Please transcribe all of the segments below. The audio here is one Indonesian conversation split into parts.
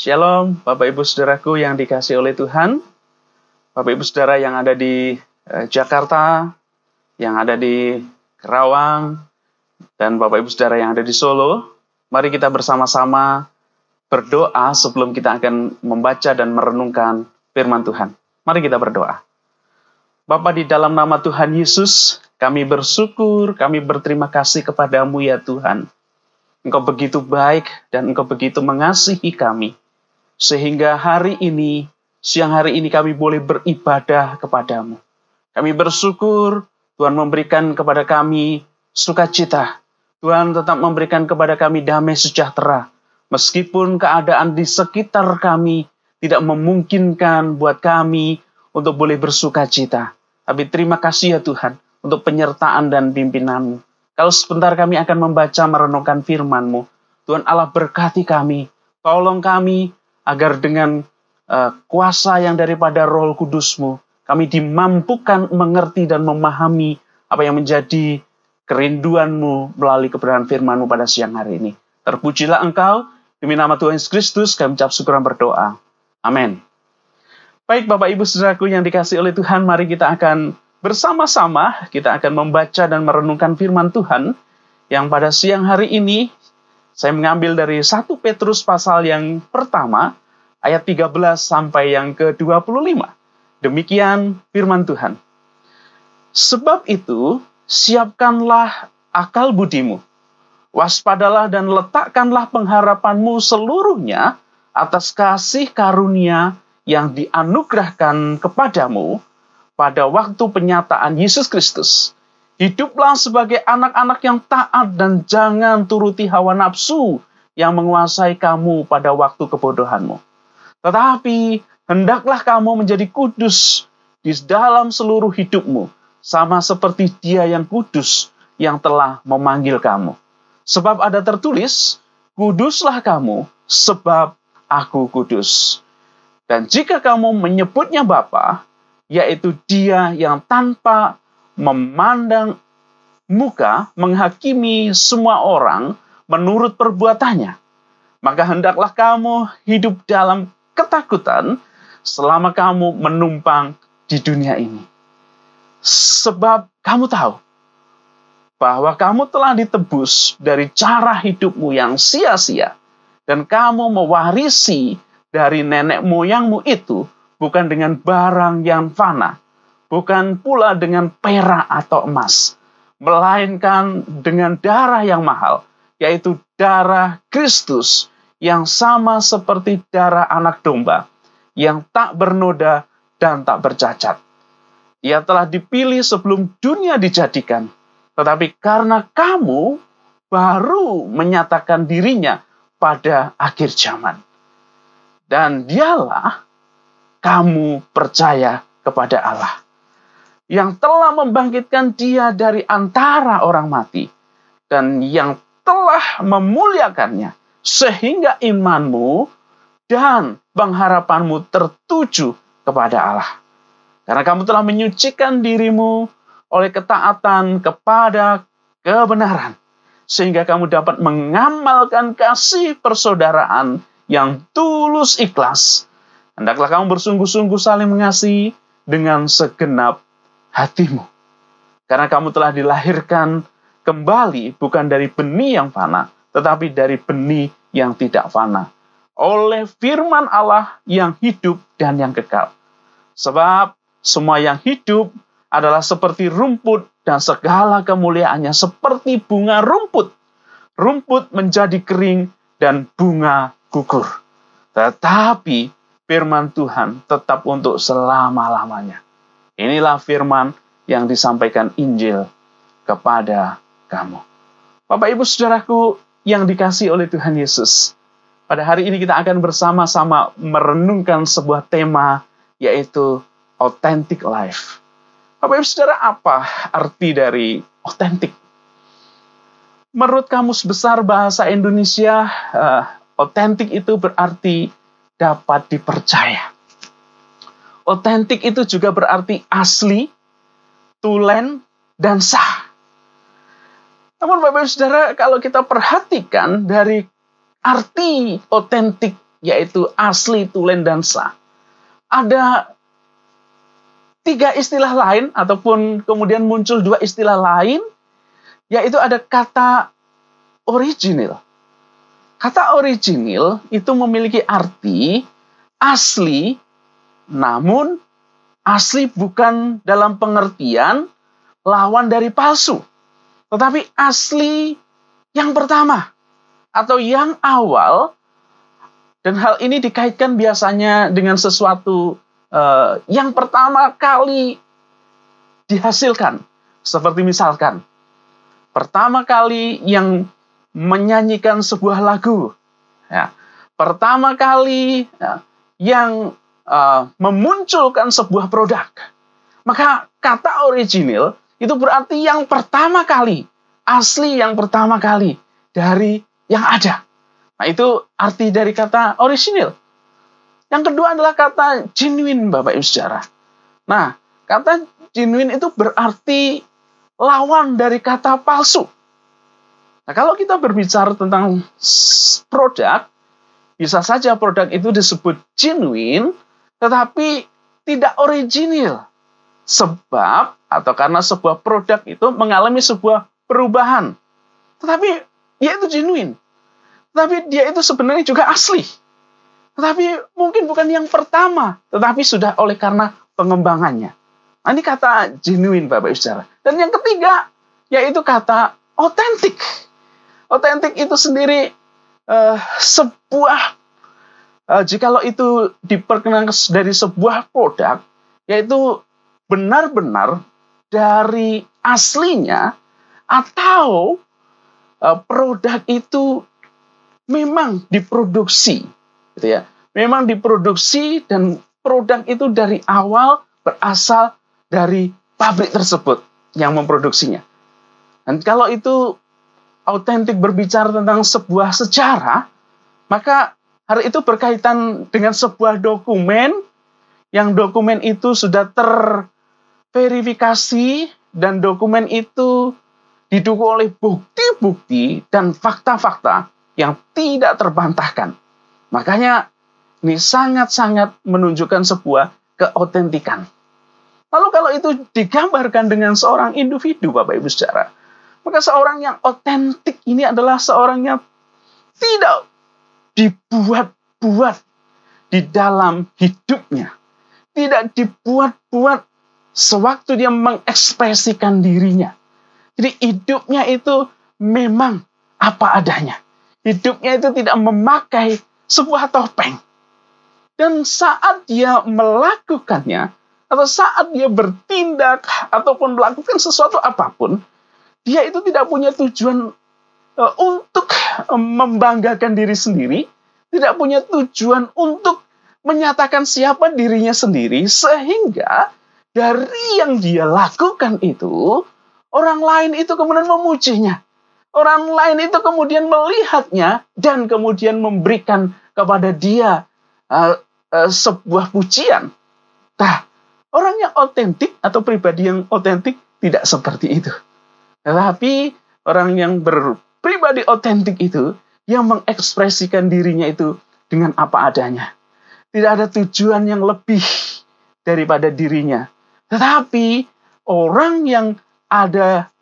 Shalom, Bapak Ibu Saudaraku yang dikasih oleh Tuhan. Bapak Ibu Saudara yang ada di eh, Jakarta, yang ada di Kerawang, dan Bapak Ibu Saudara yang ada di Solo. Mari kita bersama-sama berdoa sebelum kita akan membaca dan merenungkan firman Tuhan. Mari kita berdoa. Bapa di dalam nama Tuhan Yesus, kami bersyukur, kami berterima kasih kepadamu ya Tuhan. Engkau begitu baik dan Engkau begitu mengasihi kami. Sehingga hari ini, siang hari ini kami boleh beribadah kepadamu. Kami bersyukur Tuhan memberikan kepada kami sukacita. Tuhan tetap memberikan kepada kami damai sejahtera. Meskipun keadaan di sekitar kami tidak memungkinkan buat kami untuk boleh bersukacita. Tapi terima kasih ya Tuhan untuk penyertaan dan pimpinanmu. Kalau sebentar kami akan membaca merenungkan firman-Mu, Tuhan Allah berkati kami, tolong kami agar dengan uh, kuasa yang daripada roh kudusmu, kami dimampukan mengerti dan memahami apa yang menjadi kerinduanmu melalui kebenaran firmanmu pada siang hari ini. Terpujilah engkau, demi nama Tuhan Yesus Kristus, kami ucap syukur dan berdoa. Amin. Baik Bapak Ibu Saudaraku yang dikasih oleh Tuhan, mari kita akan bersama-sama, kita akan membaca dan merenungkan firman Tuhan yang pada siang hari ini saya mengambil dari 1 Petrus pasal yang pertama, ayat 13 sampai yang ke-25. Demikian firman Tuhan. Sebab itu, siapkanlah akal budimu. Waspadalah dan letakkanlah pengharapanmu seluruhnya atas kasih karunia yang dianugerahkan kepadamu pada waktu penyataan Yesus Kristus Hiduplah sebagai anak-anak yang taat dan jangan turuti hawa nafsu yang menguasai kamu pada waktu kebodohanmu. Tetapi hendaklah kamu menjadi kudus di dalam seluruh hidupmu, sama seperti Dia yang kudus yang telah memanggil kamu. Sebab ada tertulis, "Kuduslah kamu, sebab Aku kudus." Dan jika kamu menyebutnya Bapa, yaitu Dia yang tanpa memandang muka, menghakimi semua orang menurut perbuatannya. Maka hendaklah kamu hidup dalam ketakutan selama kamu menumpang di dunia ini. Sebab kamu tahu bahwa kamu telah ditebus dari cara hidupmu yang sia-sia dan kamu mewarisi dari nenek moyangmu itu bukan dengan barang yang fana, bukan pula dengan perak atau emas, melainkan dengan darah yang mahal, yaitu darah Kristus yang sama seperti darah anak domba, yang tak bernoda dan tak bercacat. Ia telah dipilih sebelum dunia dijadikan, tetapi karena kamu baru menyatakan dirinya pada akhir zaman. Dan dialah kamu percaya kepada Allah yang telah membangkitkan dia dari antara orang mati dan yang telah memuliakannya sehingga imanmu dan pengharapanmu tertuju kepada Allah. Karena kamu telah menyucikan dirimu oleh ketaatan kepada kebenaran sehingga kamu dapat mengamalkan kasih persaudaraan yang tulus ikhlas. Hendaklah kamu bersungguh-sungguh saling mengasihi dengan segenap hatimu. Karena kamu telah dilahirkan kembali bukan dari benih yang fana, tetapi dari benih yang tidak fana. Oleh firman Allah yang hidup dan yang kekal. Sebab semua yang hidup adalah seperti rumput dan segala kemuliaannya seperti bunga rumput. Rumput menjadi kering dan bunga gugur. Tetapi firman Tuhan tetap untuk selama-lamanya. Inilah firman yang disampaikan Injil kepada kamu. Bapak Ibu Saudaraku yang dikasih oleh Tuhan Yesus. Pada hari ini kita akan bersama-sama merenungkan sebuah tema yaitu authentic life. Bapak Ibu Saudara, apa arti dari authentic? Menurut Kamus Besar Bahasa Indonesia, uh, authentic itu berarti dapat dipercaya. Otentik itu juga berarti asli, tulen, dan sah. Namun Bapak Saudara, kalau kita perhatikan dari arti otentik yaitu asli, tulen, dan sah. Ada tiga istilah lain, ataupun kemudian muncul dua istilah lain, yaitu ada kata original. Kata original itu memiliki arti asli, namun asli bukan dalam pengertian lawan dari palsu, tetapi asli yang pertama atau yang awal dan hal ini dikaitkan biasanya dengan sesuatu uh, yang pertama kali dihasilkan. Seperti misalkan, pertama kali yang menyanyikan sebuah lagu, ya, pertama kali ya, yang uh, memunculkan sebuah produk, maka kata original itu berarti yang pertama kali, asli yang pertama kali dari yang ada. Nah, itu arti dari kata original. Yang kedua adalah kata genuine, Bapak Ibu Saudara. Nah, kata genuine itu berarti lawan dari kata palsu. Nah, kalau kita berbicara tentang produk, bisa saja produk itu disebut genuine, tetapi tidak original. Sebab atau karena sebuah produk itu mengalami sebuah perubahan. Tetapi ya itu genuine. Tetapi dia itu sebenarnya juga asli. Tetapi mungkin bukan yang pertama, tetapi sudah oleh karena pengembangannya. Nah, ini kata genuine Bapak Ibu Saudara. Dan yang ketiga yaitu kata otentik. Otentik itu sendiri uh, sebuah uh, jikalau itu diperkenalkan dari sebuah produk yaitu benar-benar dari aslinya atau uh, produk itu memang diproduksi gitu ya. Memang diproduksi dan produk itu dari awal berasal dari pabrik tersebut yang memproduksinya. Dan kalau itu autentik berbicara tentang sebuah sejarah, maka hari itu berkaitan dengan sebuah dokumen yang dokumen itu sudah terverifikasi dan dokumen itu didukung oleh bukti-bukti dan fakta-fakta yang tidak terbantahkan. Makanya ini sangat-sangat menunjukkan sebuah keotentikan. Lalu kalau itu digambarkan dengan seorang individu Bapak Ibu Saudara, maka seorang yang otentik ini adalah seorang yang tidak dibuat-buat di dalam hidupnya. Tidak dibuat-buat sewaktu dia mengekspresikan dirinya. Jadi hidupnya itu memang apa adanya. Hidupnya itu tidak memakai sebuah topeng. Dan saat dia melakukannya, atau saat dia bertindak ataupun melakukan sesuatu apa pun, dia itu tidak punya tujuan untuk membanggakan diri sendiri, tidak punya tujuan untuk menyatakan siapa dirinya sendiri, sehingga dari yang dia lakukan itu, orang lain itu kemudian memujinya. Orang lain itu kemudian melihatnya dan kemudian memberikan kepada dia uh, uh, sebuah pujian. Nah, orang yang otentik atau pribadi yang otentik tidak seperti itu. Tetapi orang yang berpribadi otentik itu yang mengekspresikan dirinya itu dengan apa adanya. Tidak ada tujuan yang lebih daripada dirinya. Tetapi orang yang ada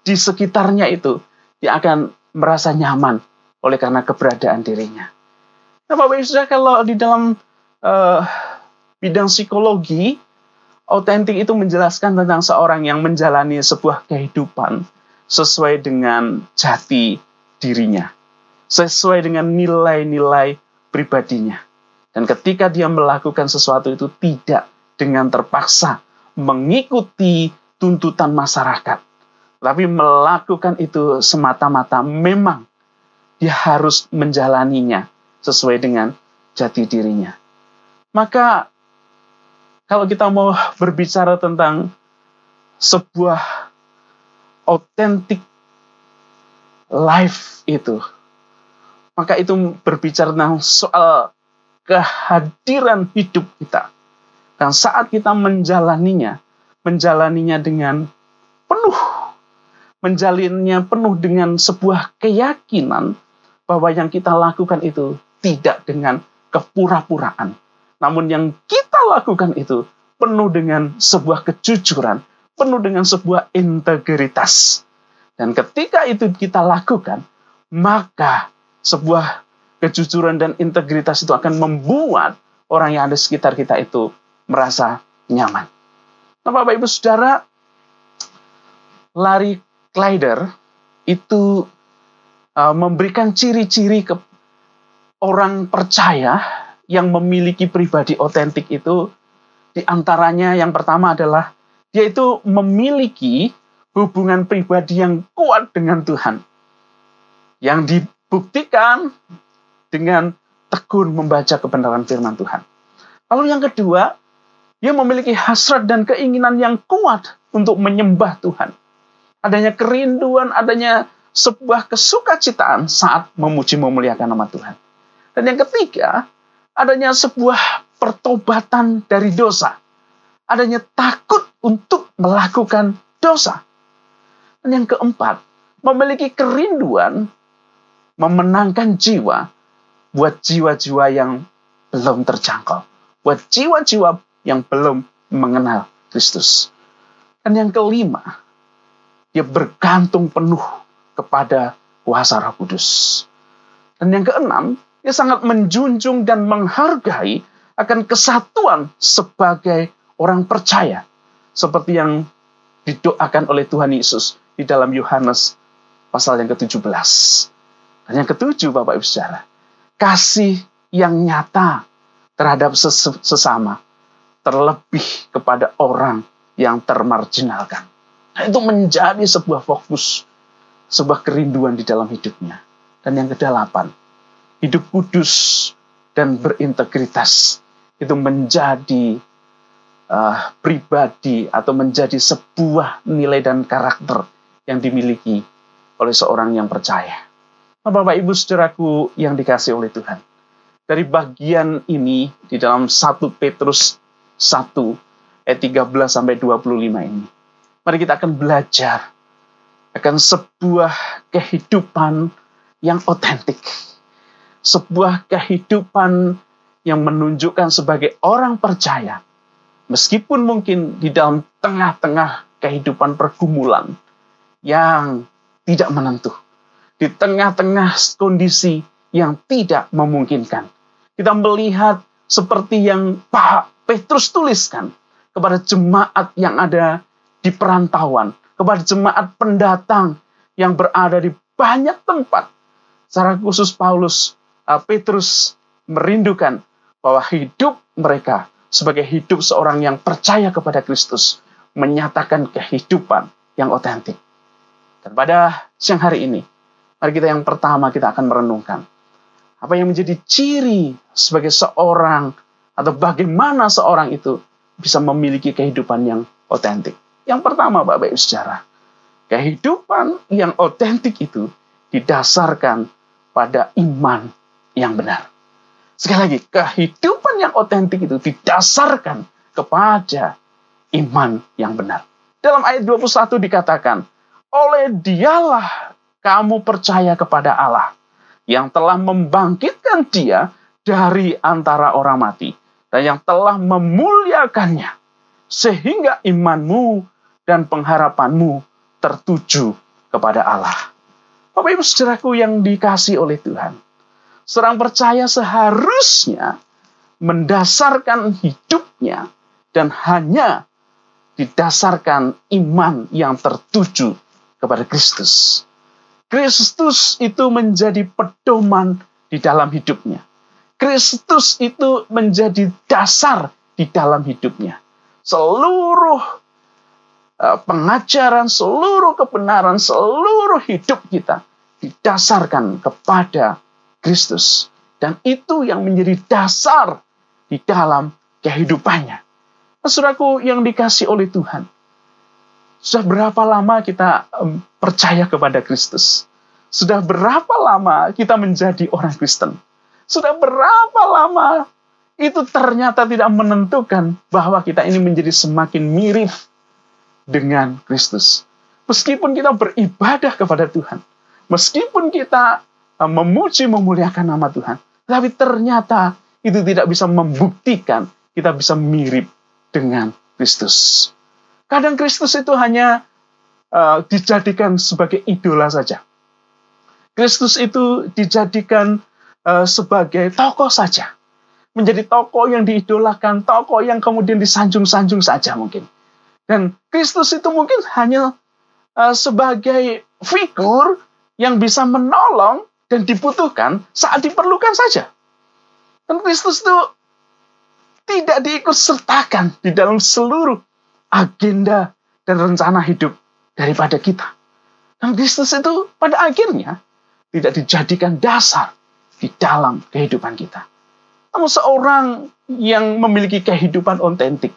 di sekitarnya itu dia akan merasa nyaman oleh karena keberadaan dirinya. Nah, Bapak Ibu kalau di dalam uh, bidang psikologi, autentik itu menjelaskan tentang seorang yang menjalani sebuah kehidupan sesuai dengan jati dirinya, sesuai dengan nilai-nilai pribadinya. Dan ketika dia melakukan sesuatu itu tidak dengan terpaksa mengikuti tuntutan masyarakat, tapi melakukan itu semata-mata memang dia harus menjalaninya sesuai dengan jati dirinya. Maka kalau kita mau berbicara tentang sebuah authentic life itu, maka itu berbicara tentang soal kehadiran hidup kita. Dan saat kita menjalaninya, menjalaninya dengan penuh menjalinnya penuh dengan sebuah keyakinan bahwa yang kita lakukan itu tidak dengan kepura-puraan. Namun yang kita lakukan itu penuh dengan sebuah kejujuran, penuh dengan sebuah integritas. Dan ketika itu kita lakukan, maka sebuah kejujuran dan integritas itu akan membuat orang yang ada sekitar kita itu merasa nyaman. Nah, Bapak Ibu Saudara, Larry Kleider itu uh, memberikan ciri-ciri ke orang percaya yang memiliki pribadi otentik itu di antaranya yang pertama adalah dia itu memiliki hubungan pribadi yang kuat dengan Tuhan. Yang dibuktikan dengan tekun membaca kebenaran firman Tuhan. Lalu yang kedua, dia memiliki hasrat dan keinginan yang kuat untuk menyembah Tuhan. Adanya kerinduan, adanya sebuah kesukacitaan saat memuji memuliakan nama Tuhan. Dan yang ketiga, adanya sebuah pertobatan dari dosa. Adanya takut untuk melakukan dosa. Dan yang keempat, memiliki kerinduan memenangkan jiwa buat jiwa-jiwa yang belum terjangkau, buat jiwa-jiwa yang belum mengenal Kristus. Dan yang kelima, dia bergantung penuh kepada kuasa Roh Kudus. Dan yang keenam, dia sangat menjunjung dan menghargai akan kesatuan sebagai orang percaya. Seperti yang didoakan oleh Tuhan Yesus di dalam Yohanes pasal yang ke-17. Dan yang ketujuh, Bapak Ibu Saudara, kasih yang nyata terhadap ses sesama, terlebih kepada orang yang termarginalkan. Nah, itu menjadi sebuah fokus, sebuah kerinduan di dalam hidupnya. Dan yang kedelapan, hidup kudus dan berintegritas itu menjadi uh, pribadi atau menjadi sebuah nilai dan karakter yang dimiliki oleh seorang yang percaya. Nah, Bapak Ibu saudaraku yang dikasih oleh Tuhan. Dari bagian ini di dalam 1 Petrus 1 ayat 13 sampai 25 ini. Mari kita akan belajar akan sebuah kehidupan yang otentik. Sebuah kehidupan yang menunjukkan sebagai orang percaya. Meskipun mungkin di dalam tengah-tengah kehidupan pergumulan yang tidak menentu di tengah-tengah kondisi yang tidak memungkinkan. Kita melihat seperti yang Pak Petrus tuliskan kepada jemaat yang ada di perantauan, kepada jemaat pendatang yang berada di banyak tempat. Secara khusus Paulus, uh, Petrus merindukan bahwa hidup mereka sebagai hidup seorang yang percaya kepada Kristus menyatakan kehidupan yang otentik. Dan pada siang hari ini, Mari kita yang pertama kita akan merenungkan. Apa yang menjadi ciri sebagai seorang atau bagaimana seorang itu bisa memiliki kehidupan yang otentik. Yang pertama Bapak Ibu sejarah. Kehidupan yang otentik itu didasarkan pada iman yang benar. Sekali lagi, kehidupan yang otentik itu didasarkan kepada iman yang benar. Dalam ayat 21 dikatakan, oleh dialah kamu percaya kepada Allah yang telah membangkitkan dia dari antara orang mati dan yang telah memuliakannya sehingga imanmu dan pengharapanmu tertuju kepada Allah. Bapak Ibu saudaraku yang dikasih oleh Tuhan. Seorang percaya seharusnya mendasarkan hidupnya dan hanya didasarkan iman yang tertuju kepada Kristus. Kristus itu menjadi pedoman di dalam hidupnya. Kristus itu menjadi dasar di dalam hidupnya. Seluruh uh, pengajaran, seluruh kebenaran, seluruh hidup kita didasarkan kepada Kristus. Dan itu yang menjadi dasar di dalam kehidupannya. Saudaraku yang dikasih oleh Tuhan. Sudah berapa lama kita percaya kepada Kristus? Sudah berapa lama kita menjadi orang Kristen? Sudah berapa lama itu ternyata tidak menentukan bahwa kita ini menjadi semakin mirip dengan Kristus. Meskipun kita beribadah kepada Tuhan, meskipun kita memuji memuliakan nama Tuhan, tapi ternyata itu tidak bisa membuktikan kita bisa mirip dengan Kristus. Kadang Kristus itu hanya uh, dijadikan sebagai idola saja. Kristus itu dijadikan uh, sebagai tokoh saja. Menjadi tokoh yang diidolakan, tokoh yang kemudian disanjung-sanjung saja mungkin. Dan Kristus itu mungkin hanya uh, sebagai figur yang bisa menolong dan dibutuhkan saat diperlukan saja. Dan Kristus itu tidak diikut sertakan di dalam seluruh agenda dan rencana hidup daripada kita. Dan Kristus itu pada akhirnya tidak dijadikan dasar di dalam kehidupan kita. Namun seorang yang memiliki kehidupan otentik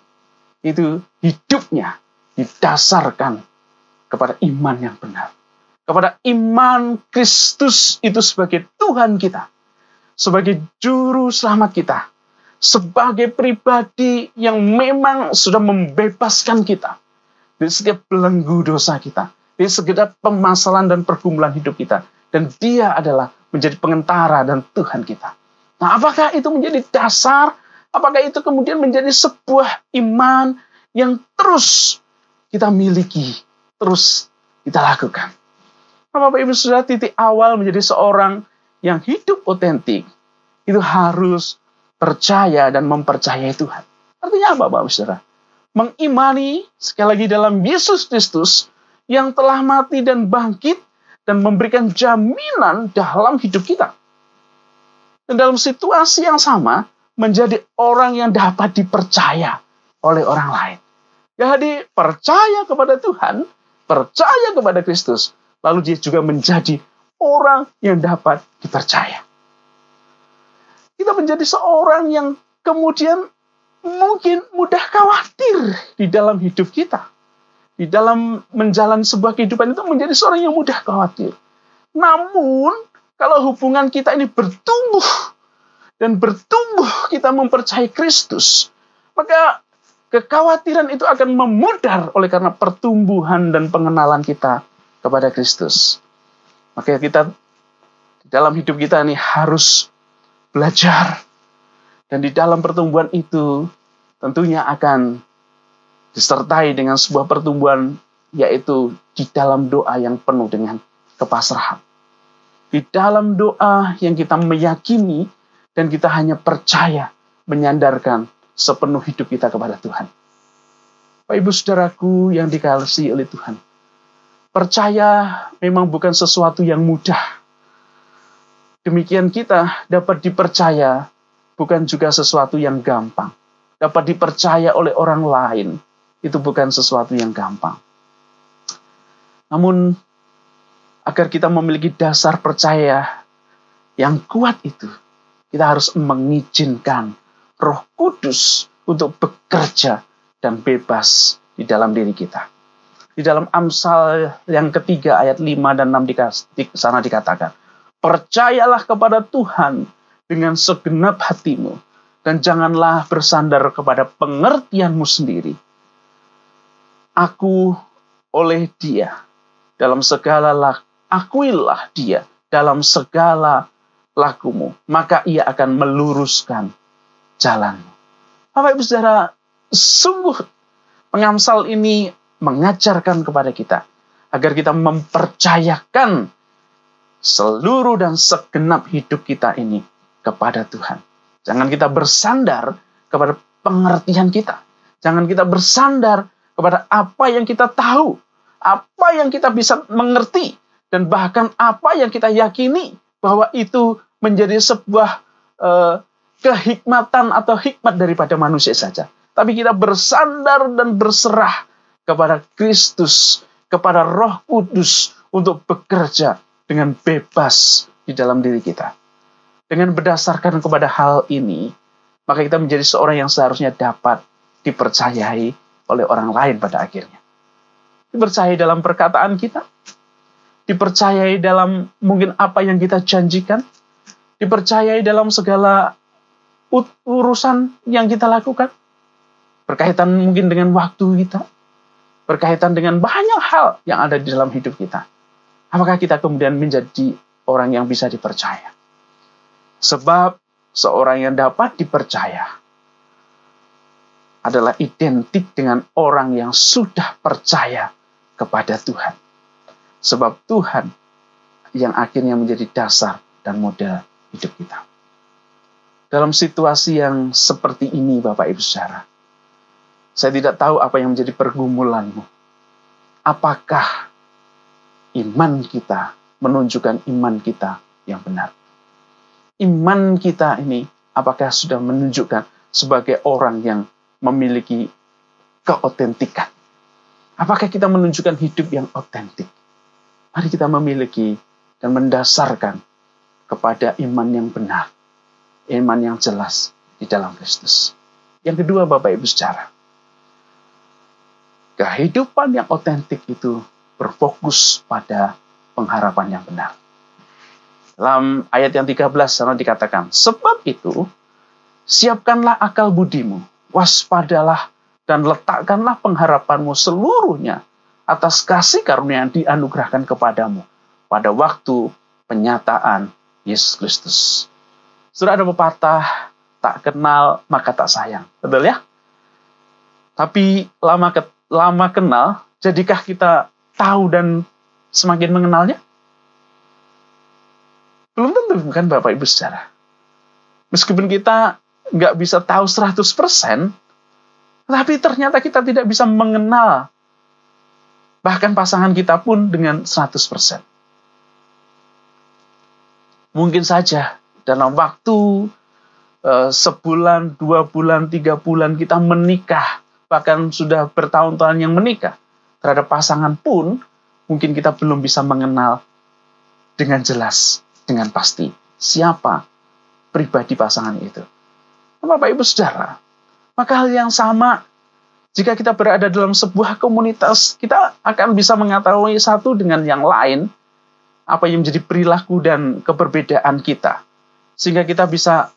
itu hidupnya didasarkan kepada iman yang benar. Kepada iman Kristus itu sebagai Tuhan kita sebagai juru selamat kita, sebagai pribadi yang memang sudah membebaskan kita dari setiap belenggu dosa kita, dari segala permasalahan dan pergumulan hidup kita. Dan dia adalah menjadi pengentara dan Tuhan kita. Nah, apakah itu menjadi dasar? Apakah itu kemudian menjadi sebuah iman yang terus kita miliki, terus kita lakukan? Bapak Ibu sudah titik awal menjadi seorang yang hidup otentik itu harus percaya dan mempercayai Tuhan. Artinya apa, Bapak Saudara? Mengimani sekali lagi dalam Yesus Kristus yang telah mati dan bangkit dan memberikan jaminan dalam hidup kita. Dan dalam situasi yang sama, menjadi orang yang dapat dipercaya oleh orang lain. Jadi percaya kepada Tuhan, percaya kepada Kristus, lalu dia juga menjadi orang yang dapat dipercaya. Kita menjadi seorang yang kemudian mungkin mudah khawatir di dalam hidup kita. Di dalam menjalani sebuah kehidupan itu menjadi seorang yang mudah khawatir. Namun, kalau hubungan kita ini bertumbuh dan bertumbuh kita mempercayai Kristus, maka kekhawatiran itu akan memudar oleh karena pertumbuhan dan pengenalan kita kepada Kristus. Maka kita dalam hidup kita ini harus belajar. Dan di dalam pertumbuhan itu tentunya akan disertai dengan sebuah pertumbuhan yaitu di dalam doa yang penuh dengan kepasrahan. Di dalam doa yang kita meyakini dan kita hanya percaya menyandarkan sepenuh hidup kita kepada Tuhan. Pak Ibu Saudaraku yang dikasihi oleh Tuhan. Percaya memang bukan sesuatu yang mudah. Demikian kita dapat dipercaya bukan juga sesuatu yang gampang. Dapat dipercaya oleh orang lain itu bukan sesuatu yang gampang. Namun agar kita memiliki dasar percaya yang kuat itu, kita harus mengizinkan Roh Kudus untuk bekerja dan bebas di dalam diri kita. Di dalam Amsal yang ketiga ayat 5 dan 6 di sana dikatakan, Percayalah kepada Tuhan dengan segenap hatimu dan janganlah bersandar kepada pengertianmu sendiri. Aku oleh dia dalam segala lak, akuilah dia dalam segala lakumu, maka ia akan meluruskan jalanmu. Bapak Ibu Saudara, sungguh pengamsal ini mengajarkan kepada kita agar kita mempercayakan seluruh dan segenap hidup kita ini kepada Tuhan. Jangan kita bersandar kepada pengertian kita. Jangan kita bersandar kepada apa yang kita tahu, apa yang kita bisa mengerti, dan bahkan apa yang kita yakini bahwa itu menjadi sebuah uh, kehikmatan atau hikmat daripada manusia saja. Tapi kita bersandar dan berserah kepada Kristus, kepada Roh Kudus untuk bekerja dengan bebas di dalam diri kita. Dengan berdasarkan kepada hal ini, maka kita menjadi seorang yang seharusnya dapat dipercayai oleh orang lain pada akhirnya. Dipercayai dalam perkataan kita, dipercayai dalam mungkin apa yang kita janjikan, dipercayai dalam segala urusan yang kita lakukan, berkaitan mungkin dengan waktu kita, berkaitan dengan banyak hal yang ada di dalam hidup kita. Apakah kita kemudian menjadi orang yang bisa dipercaya? Sebab seorang yang dapat dipercaya adalah identik dengan orang yang sudah percaya kepada Tuhan. Sebab Tuhan yang akhirnya menjadi dasar dan model hidup kita. Dalam situasi yang seperti ini, Bapak Ibu Saudara, saya tidak tahu apa yang menjadi pergumulanmu. Apakah iman kita menunjukkan iman kita yang benar? Iman kita ini apakah sudah menunjukkan sebagai orang yang memiliki keotentikan? Apakah kita menunjukkan hidup yang otentik? Mari kita memiliki dan mendasarkan kepada iman yang benar, iman yang jelas di dalam Kristus. Yang kedua, Bapak Ibu secara kehidupan yang otentik itu berfokus pada pengharapan yang benar. Dalam ayat yang 13 sana dikatakan, sebab itu siapkanlah akal budimu, waspadalah dan letakkanlah pengharapanmu seluruhnya atas kasih karunia yang dianugerahkan kepadamu pada waktu penyataan Yesus Kristus. Sudah ada pepatah, tak kenal maka tak sayang. Betul ya? Tapi lama ke, lama kenal, jadikah kita tahu dan semakin mengenalnya? Belum tentu bukan Bapak Ibu secara. Meskipun kita nggak bisa tahu 100%, tapi ternyata kita tidak bisa mengenal bahkan pasangan kita pun dengan 100%. Mungkin saja dalam waktu uh, sebulan, dua bulan, tiga bulan kita menikah, bahkan sudah bertahun-tahun yang menikah, terhadap pasangan pun mungkin kita belum bisa mengenal dengan jelas, dengan pasti siapa pribadi pasangan itu. Bapak Ibu Saudara, maka hal yang sama jika kita berada dalam sebuah komunitas, kita akan bisa mengetahui satu dengan yang lain apa yang menjadi perilaku dan keberbedaan kita. Sehingga kita bisa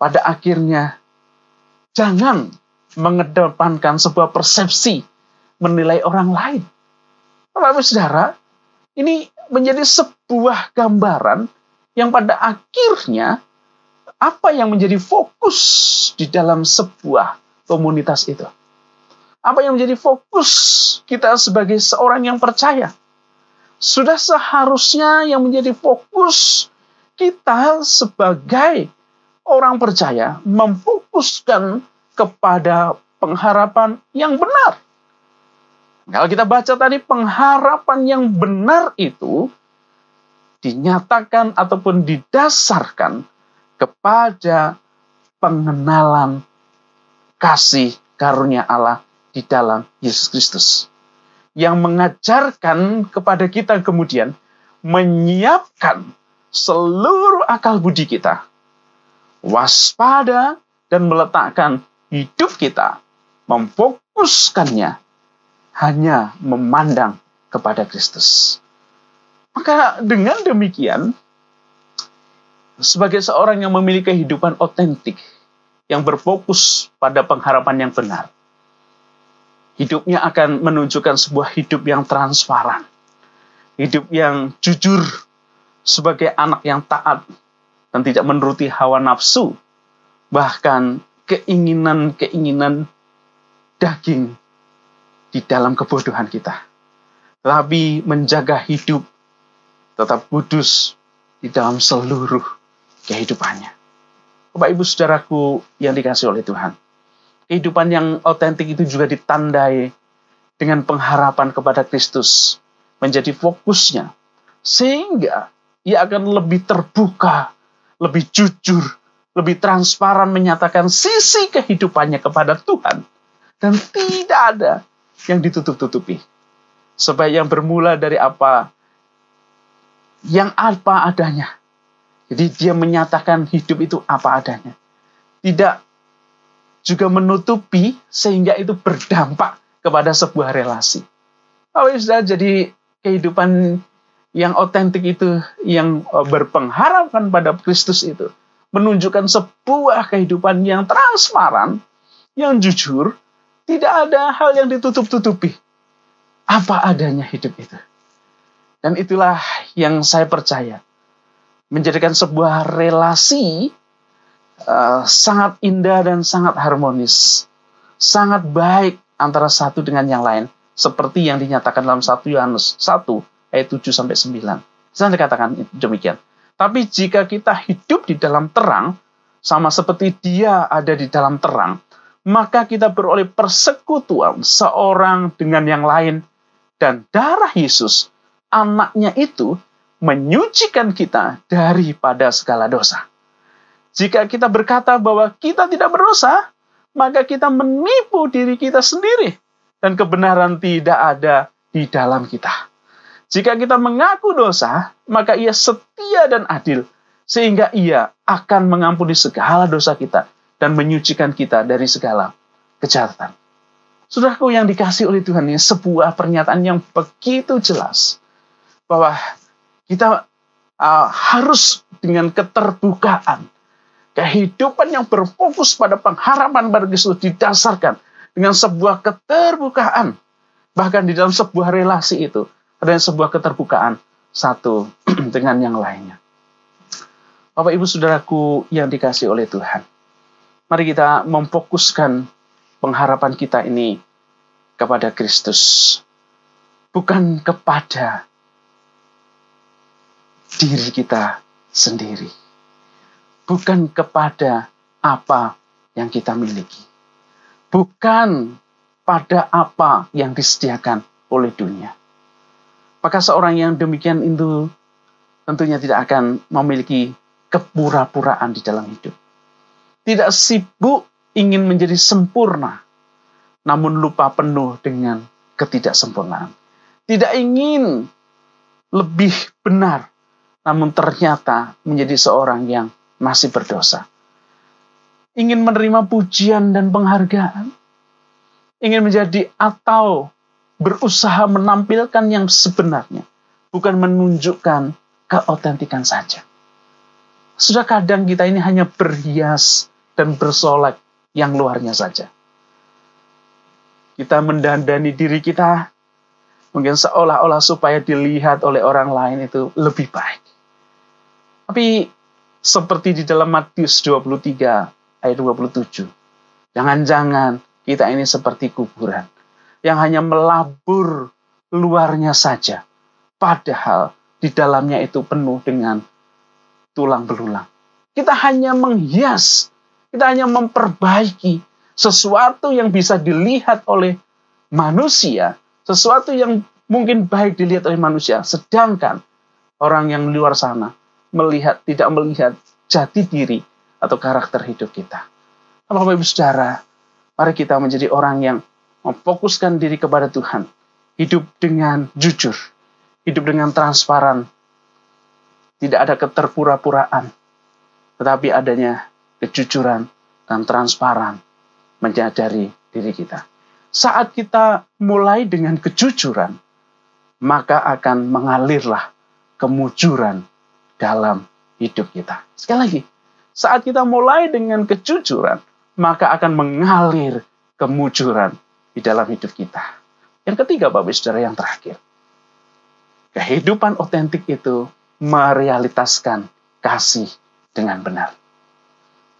pada akhirnya jangan mengedepankan sebuah persepsi menilai orang lain. Bapak saudara, ini menjadi sebuah gambaran yang pada akhirnya apa yang menjadi fokus di dalam sebuah komunitas itu. Apa yang menjadi fokus kita sebagai seorang yang percaya sudah seharusnya yang menjadi fokus kita sebagai orang percaya memfokuskan kepada pengharapan yang benar. Kalau kita baca tadi pengharapan yang benar itu dinyatakan ataupun didasarkan kepada pengenalan kasih karunia Allah di dalam Yesus Kristus yang mengajarkan kepada kita kemudian menyiapkan seluruh akal budi kita, waspada dan meletakkan hidup kita, memfokuskannya hanya memandang kepada Kristus. Maka dengan demikian, sebagai seorang yang memiliki kehidupan otentik, yang berfokus pada pengharapan yang benar, hidupnya akan menunjukkan sebuah hidup yang transparan, hidup yang jujur sebagai anak yang taat dan tidak menuruti hawa nafsu, bahkan keinginan-keinginan daging di dalam kebodohan kita. Tapi menjaga hidup tetap kudus di dalam seluruh kehidupannya. Bapak Ibu Saudaraku yang dikasih oleh Tuhan kehidupan yang otentik itu juga ditandai dengan pengharapan kepada Kristus menjadi fokusnya sehingga ia akan lebih terbuka, lebih jujur, lebih transparan menyatakan sisi kehidupannya kepada Tuhan dan tidak ada yang ditutup-tutupi. Supaya yang bermula dari apa yang apa adanya. Jadi dia menyatakan hidup itu apa adanya. Tidak juga menutupi sehingga itu berdampak kepada sebuah relasi. Kalau sudah jadi kehidupan yang otentik itu, yang e, berpengharapan pada Kristus itu, menunjukkan sebuah kehidupan yang transparan, yang jujur, tidak ada hal yang ditutup-tutupi. Apa adanya hidup itu. Dan itulah yang saya percaya. Menjadikan sebuah relasi uh, sangat indah dan sangat harmonis, sangat baik antara satu dengan yang lain, seperti yang dinyatakan dalam 1 Yohanes 1 ayat 7 sampai 9. Saya dikatakan demikian. Tapi jika kita hidup di dalam terang, sama seperti dia ada di dalam terang, maka kita beroleh persekutuan seorang dengan yang lain, dan darah Yesus, anaknya itu, menyucikan kita daripada segala dosa. Jika kita berkata bahwa kita tidak berdosa, maka kita menipu diri kita sendiri dan kebenaran tidak ada di dalam kita. Jika kita mengaku dosa, maka ia setia dan adil sehingga ia akan mengampuni segala dosa kita dan menyucikan kita dari segala kejahatan. Saudaraku yang dikasih oleh Tuhan ini sebuah pernyataan yang begitu jelas bahwa kita uh, harus dengan keterbukaan kehidupan yang berfokus pada pengharapan pada Kristus didasarkan dengan sebuah keterbukaan. Bahkan di dalam sebuah relasi itu ada sebuah keterbukaan satu dengan yang lainnya. Bapak Ibu Saudaraku yang dikasih oleh Tuhan. Mari kita memfokuskan pengharapan kita ini kepada Kristus. Bukan kepada diri kita sendiri bukan kepada apa yang kita miliki, bukan pada apa yang disediakan oleh dunia. Maka seorang yang demikian itu tentunya tidak akan memiliki kepura-puraan di dalam hidup. Tidak sibuk ingin menjadi sempurna, namun lupa penuh dengan ketidaksempurnaan. Tidak ingin lebih benar, namun ternyata menjadi seorang yang masih berdosa. Ingin menerima pujian dan penghargaan. Ingin menjadi atau berusaha menampilkan yang sebenarnya. Bukan menunjukkan keautentikan saja. Sudah kadang kita ini hanya berhias dan bersolek yang luarnya saja. Kita mendandani diri kita mungkin seolah-olah supaya dilihat oleh orang lain itu lebih baik. Tapi seperti di dalam Matius 23 ayat 27. Jangan-jangan kita ini seperti kuburan yang hanya melabur luarnya saja, padahal di dalamnya itu penuh dengan tulang belulang. Kita hanya menghias, kita hanya memperbaiki sesuatu yang bisa dilihat oleh manusia, sesuatu yang mungkin baik dilihat oleh manusia, sedangkan orang yang luar sana melihat tidak melihat jati diri atau karakter hidup kita. Bapak Ibu Saudara, mari kita menjadi orang yang memfokuskan diri kepada Tuhan, hidup dengan jujur, hidup dengan transparan, tidak ada keterpura-puraan, tetapi adanya kejujuran dan transparan menyadari diri kita. Saat kita mulai dengan kejujuran, maka akan mengalirlah kemujuran dalam hidup kita. Sekali lagi, saat kita mulai dengan kejujuran, maka akan mengalir kemujuran di dalam hidup kita. Yang ketiga, Bapak Saudara, yang terakhir. Kehidupan otentik itu merealitaskan kasih dengan benar.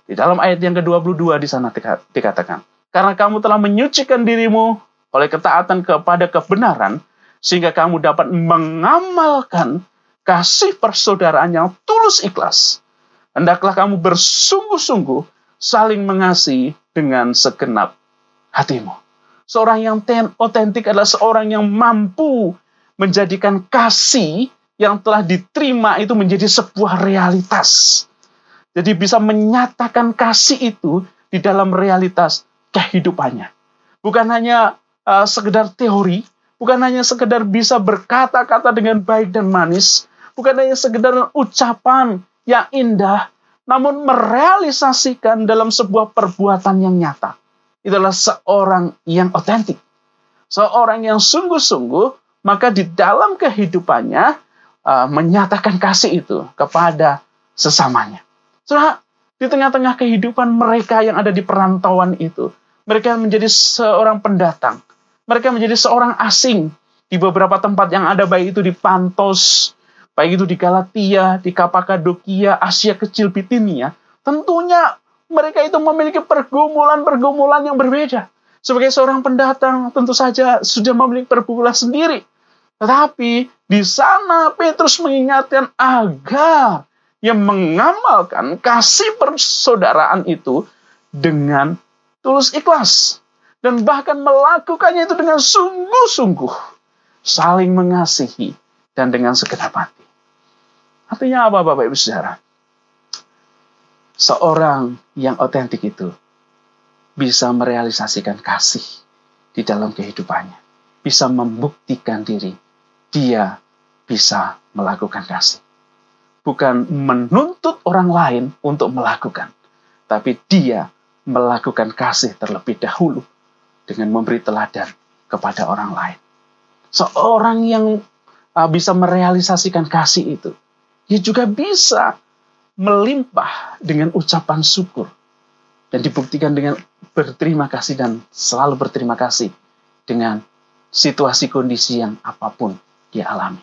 Di dalam ayat yang ke-22 di sana dikatakan, karena kamu telah menyucikan dirimu oleh ketaatan kepada kebenaran, sehingga kamu dapat mengamalkan kasih persaudaraan yang tulus ikhlas. Hendaklah kamu bersungguh-sungguh saling mengasihi dengan segenap hatimu. Seorang yang otentik adalah seorang yang mampu menjadikan kasih yang telah diterima itu menjadi sebuah realitas. Jadi bisa menyatakan kasih itu di dalam realitas kehidupannya. Bukan hanya uh, sekedar teori, bukan hanya sekedar bisa berkata-kata dengan baik dan manis, bukan hanya sekedar ucapan yang indah, namun merealisasikan dalam sebuah perbuatan yang nyata. Itulah seorang yang otentik. Seorang yang sungguh-sungguh, maka di dalam kehidupannya uh, menyatakan kasih itu kepada sesamanya. Setelah di tengah-tengah kehidupan mereka yang ada di perantauan itu, mereka menjadi seorang pendatang. Mereka menjadi seorang asing di beberapa tempat yang ada baik itu di Pantos, Baik itu di Galatia, di Kapadokia, Asia Kecil, Bitinia, tentunya Mereka itu memiliki pergumulan-pergumulan yang berbeda. Sebagai seorang pendatang, tentu saja sudah memiliki pergumulan sendiri. Tetapi di sana Petrus mengingatkan agar yang mengamalkan kasih persaudaraan itu dengan tulus ikhlas. Dan bahkan melakukannya itu dengan sungguh-sungguh. Saling mengasihi dan dengan segenap hati. Artinya apa Bapak Ibu Saudara? Seorang yang otentik itu bisa merealisasikan kasih di dalam kehidupannya. Bisa membuktikan diri. Dia bisa melakukan kasih. Bukan menuntut orang lain untuk melakukan. Tapi dia melakukan kasih terlebih dahulu dengan memberi teladan kepada orang lain. Seorang yang uh, bisa merealisasikan kasih itu, dia juga bisa melimpah dengan ucapan syukur dan dibuktikan dengan berterima kasih dan selalu berterima kasih dengan situasi kondisi yang apa pun dia alami.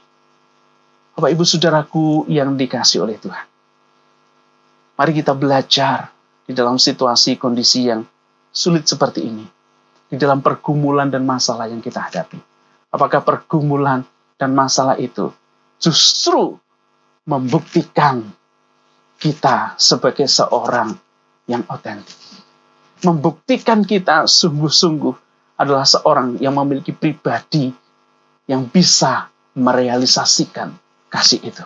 Bapak Ibu Saudaraku yang dikasih oleh Tuhan. Mari kita belajar di dalam situasi kondisi yang sulit seperti ini, di dalam pergumulan dan masalah yang kita hadapi. Apakah pergumulan dan masalah itu justru membuktikan kita sebagai seorang yang otentik. Membuktikan kita sungguh-sungguh adalah seorang yang memiliki pribadi yang bisa merealisasikan kasih itu.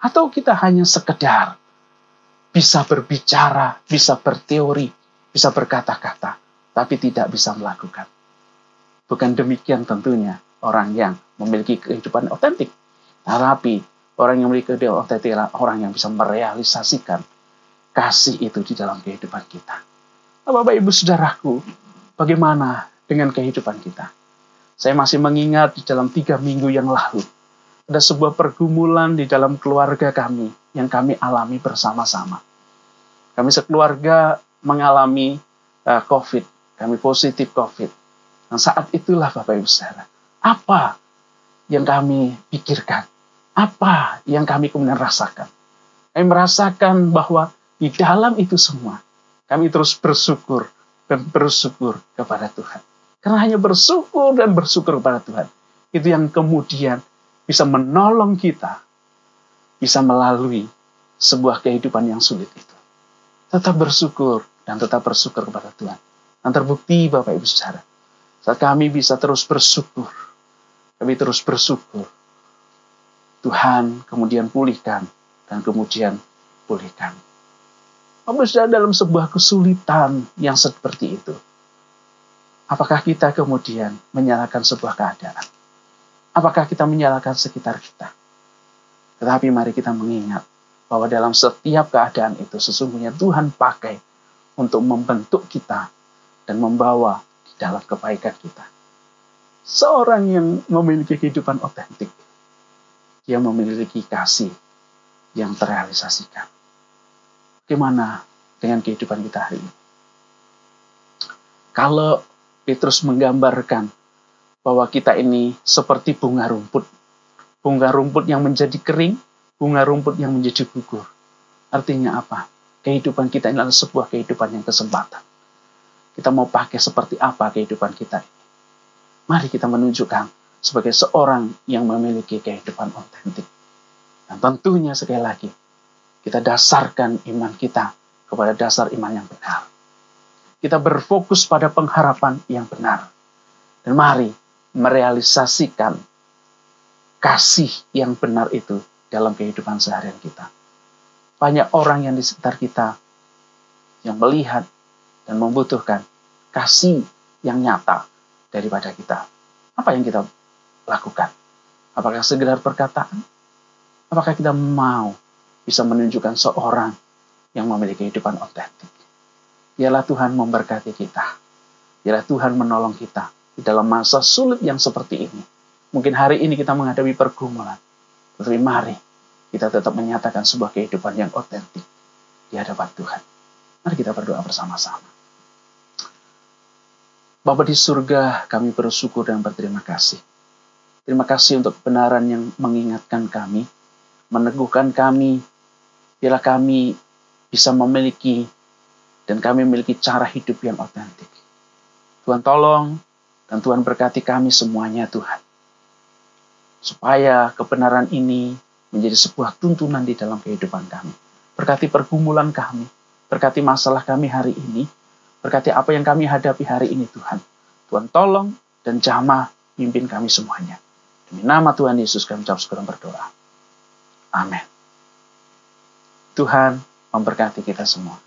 Atau kita hanya sekedar bisa berbicara, bisa berteori, bisa berkata-kata, tapi tidak bisa melakukan. Bukan demikian tentunya orang yang memiliki kehidupan otentik. Tetapi orang yang memiliki kehidupan otentik adalah orang yang bisa merealisasikan kasih itu di dalam kehidupan kita. Nah, Bapak Ibu Saudaraku, bagaimana dengan kehidupan kita? Saya masih mengingat di dalam tiga minggu yang lalu, ada sebuah pergumulan di dalam keluarga kami yang kami alami bersama-sama. Kami sekeluarga mengalami uh, COVID, kami positif COVID. Dan saat itulah Bapak Ibu Saudara, apa yang kami pikirkan? Apa yang kami kemudian rasakan? Kami merasakan bahwa di dalam itu semua, kami terus bersyukur dan bersyukur kepada Tuhan. Karena hanya bersyukur dan bersyukur kepada Tuhan. Itu yang kemudian bisa menolong kita, bisa melalui sebuah kehidupan yang sulit itu. Tetap bersyukur dan tetap bersyukur kepada Tuhan. Dan terbukti Bapak Ibu Saudara, saat kami bisa terus bersyukur, kami terus bersyukur, Tuhan kemudian pulihkan dan kemudian pulihkan. Bapak Saudara dalam sebuah kesulitan yang seperti itu, apakah kita kemudian menyalahkan sebuah keadaan? Apakah kita menyalahkan sekitar kita? Tetapi mari kita mengingat bahwa dalam setiap keadaan itu sesungguhnya Tuhan pakai untuk membentuk kita dan membawa di dalam kebaikan kita. Seorang yang memiliki kehidupan otentik, dia memiliki kasih yang terrealisasikan. Bagaimana dengan kehidupan kita hari ini? Kalau Petrus menggambarkan bahwa kita ini seperti bunga rumput, bunga rumput yang menjadi kering, bunga rumput yang menjadi gugur. Artinya apa? Kehidupan kita ini adalah sebuah kehidupan yang kesempatan. Kita mau pakai seperti apa kehidupan kita ini? Mari kita menunjukkan sebagai seorang yang memiliki kehidupan otentik. Dan tentunya sekali lagi, kita dasarkan iman kita kepada dasar iman yang benar. Kita berfokus pada pengharapan yang benar. Dan mari merealisasikan kasih yang benar itu dalam kehidupan seharian kita. Banyak orang yang di sekitar kita yang melihat dan membutuhkan kasih yang nyata daripada kita. Apa yang kita lakukan? Apakah sekedar perkataan? Apakah kita mau bisa menunjukkan seorang yang memiliki kehidupan otentik? Biarlah Tuhan memberkati kita. Biarlah Tuhan menolong kita di dalam masa sulit yang seperti ini. Mungkin hari ini kita menghadapi pergumulan. Tetapi mari kita tetap menyatakan sebuah kehidupan yang otentik di hadapan Tuhan. Mari kita berdoa bersama-sama. Bapa di surga, kami bersyukur dan berterima kasih. Terima kasih untuk kebenaran yang mengingatkan kami, meneguhkan kami, bila kami bisa memiliki dan kami memiliki cara hidup yang otentik. Tuhan tolong dan Tuhan berkati kami semuanya Tuhan. Supaya kebenaran ini menjadi sebuah tuntunan di dalam kehidupan kami. Berkati pergumulan kami, berkati masalah kami hari ini, berkati apa yang kami hadapi hari ini Tuhan. Tuhan tolong dan jamah pimpin kami semuanya. Demi nama Tuhan Yesus kami ucap syukur berdoa. Amin. Tuhan memberkati kita semua.